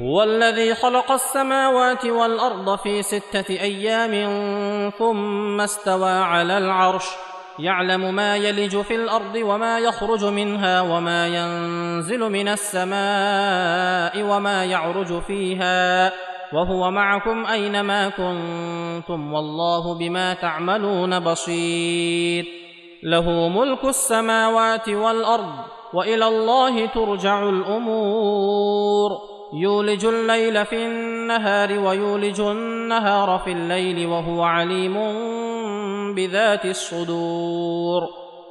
هو الذي خلق السماوات والأرض في ستة أيام ثم استوى على العرش. يعلم ما يلج في الأرض وما يخرج منها وما ينزل من السماء وما يعرج فيها. وهو معكم أينما كنتم والله بما تعملون بصير. له ملك السماوات والأرض وإلى الله ترجع الأمور. يولج الليل في النهار ويولج النهار في الليل وهو عليم بذات الصدور.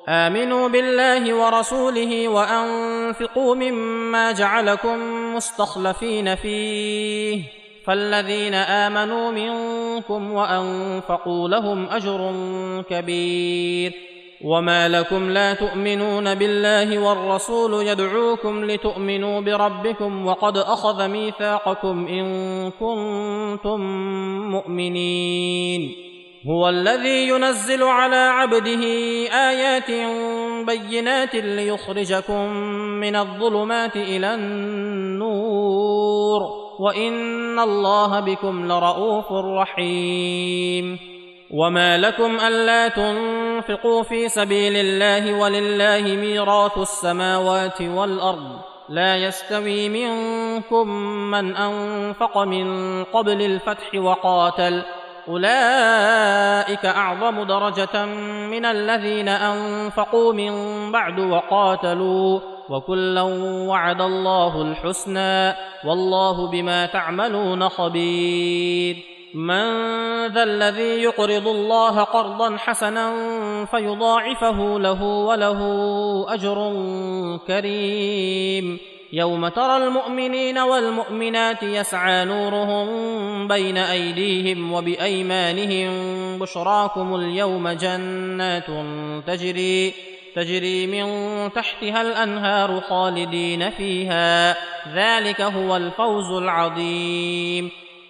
آمنوا بالله ورسوله وأنفقوا مما جعلكم مستخلفين فيه. فالذين آمنوا منكم وأنفقوا لهم أجر كبير. وما لكم لا تؤمنون بالله والرسول يدعوكم لتؤمنوا بربكم وقد اخذ ميثاقكم ان كنتم مؤمنين هو الذي ينزل على عبده ايات بينات ليخرجكم من الظلمات إلى النور وان الله بكم لرءوف رحيم وما لكم الا تنفقوا في سبيل الله ولله ميراث السماوات والارض لا يستوي منكم من انفق من قبل الفتح وقاتل اولئك اعظم درجه من الذين انفقوا من بعد وقاتلوا وكلا وعد الله الحسنى والله بما تعملون خبير من ذا الذي يقرض الله قرضا حسنا فيضاعفه له وله أجر كريم. يوم ترى المؤمنين والمؤمنات يسعى نورهم بين أيديهم وبأيمانهم. بشراكم اليوم جنات تجري تجري من تحتها الأنهار خالدين فيها. ذلك هو الفوز العظيم.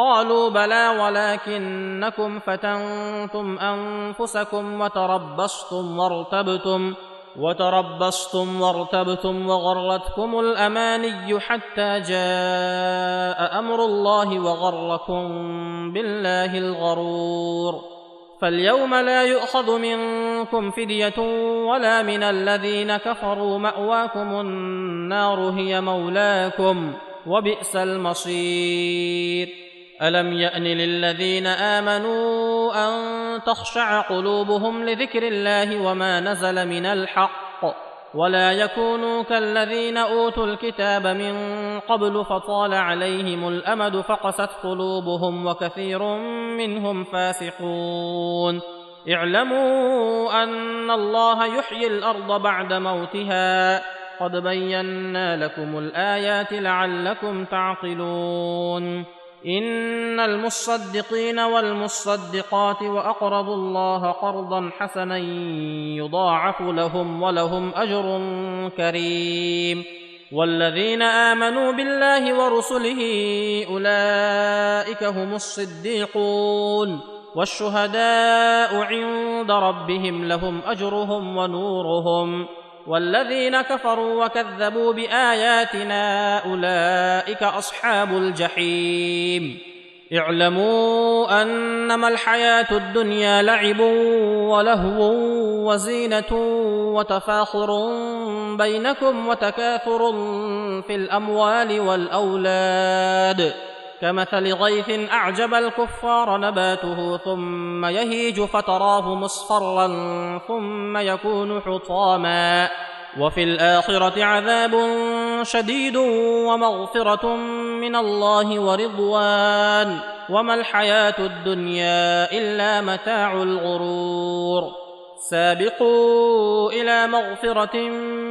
قالوا بلى ولكنكم فتنتم أنفسكم وتربصتم وارتبتم وتربصتم وارتبتم وغرتكم الأماني حتى جاء أمر الله وغركم بالله الغرور فاليوم لا يؤخذ منكم فدية ولا من الذين كفروا مأواكم النار هي مولاكم وبئس المصير الم يان للذين امنوا ان تخشع قلوبهم لذكر الله وما نزل من الحق ولا يكونوا كالذين اوتوا الكتاب من قبل فطال عليهم الامد فقست قلوبهم وكثير منهم فاسقون اعلموا ان الله يحيي الأرض بعد موتها قد بينا لكم الايات لعلكم تعقلون إن المصدقين والمصدقات واقرضوا الله قرضا حسنا يضاعف لهم ولهم أجر كريم. والذين آمنوا بالله ورسله أولئك هم الصديقون. والشهداء عند ربهم لهم أجرهم ونورهم. والذين كفروا وكذبوا بآياتنا أولئك أصحاب الجحيم. اعلموا أنما الحياة الدنيا لعب ولهو وزينة وتفاخر بينكم وتكاثر في الأموال والأولاد. كمثل غيث أعجب الكفار نباته ثم يهيج فتراه مصفرا ثم يكون حطاما. وفي الآخرة عذاب شديد ومغفرة من الله ورضوان. وما الحياة الدنيا إلا متاع الغرور. سابقوا إلى مغفرة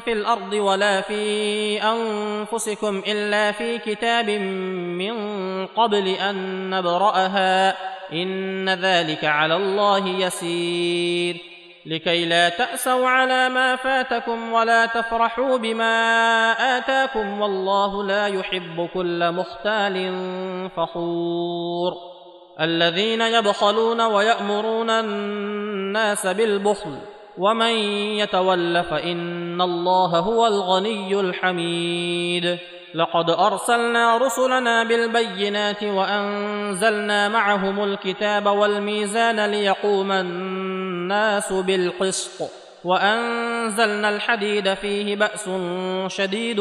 في الأرض ولا في أنفسكم إلا في كتاب من قبل أن نبرأها إن ذلك على الله يسير لكي لا تأسوا على ما فاتكم ولا تفرحوا بما آتاكم والله لا يحب كل مختال فخور الذين يبخلون ويأمرون الناس بالبخل ومن يتول فإن الله هو الغني الحميد. لقد أرسلنا رسلنا بالبينات وأنزلنا معهم الكتاب والميزان ليقوم الناس بالقسط. وأنزلنا الحديد فيه بأس شديد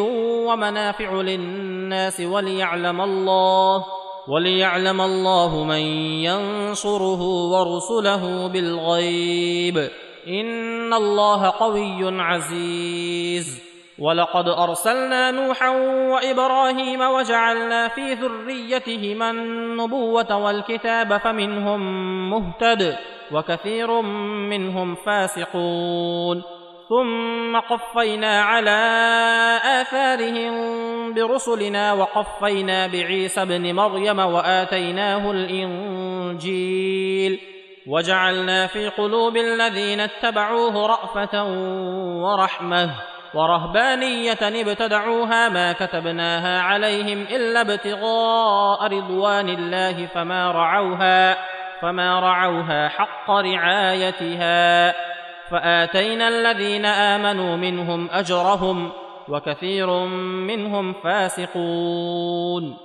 ومنافع للناس وليعلم الله وليعلم الله من ينصره ورسله بالغيب. ان الله قوي عزيز. ولقد ارسلنا نوحا وابراهيم وجعلنا في ذريتهما النبوه والكتاب فمنهم مهتد وكثير منهم فاسقون. ثم قفينا على اثارهم برسلنا وقفينا بعيسى ابن مريم واتيناه الانجيل وجعلنا في قلوب الذين اتبعوه رأفة ورحمة ورهبانية ابتدعوها ما كتبناها عليهم إلا ابتغاء رضوان الله فما رعوها فما رعوها حق رعايتها فآتينا الذين آمنوا منهم أجرهم وكثير منهم فاسقون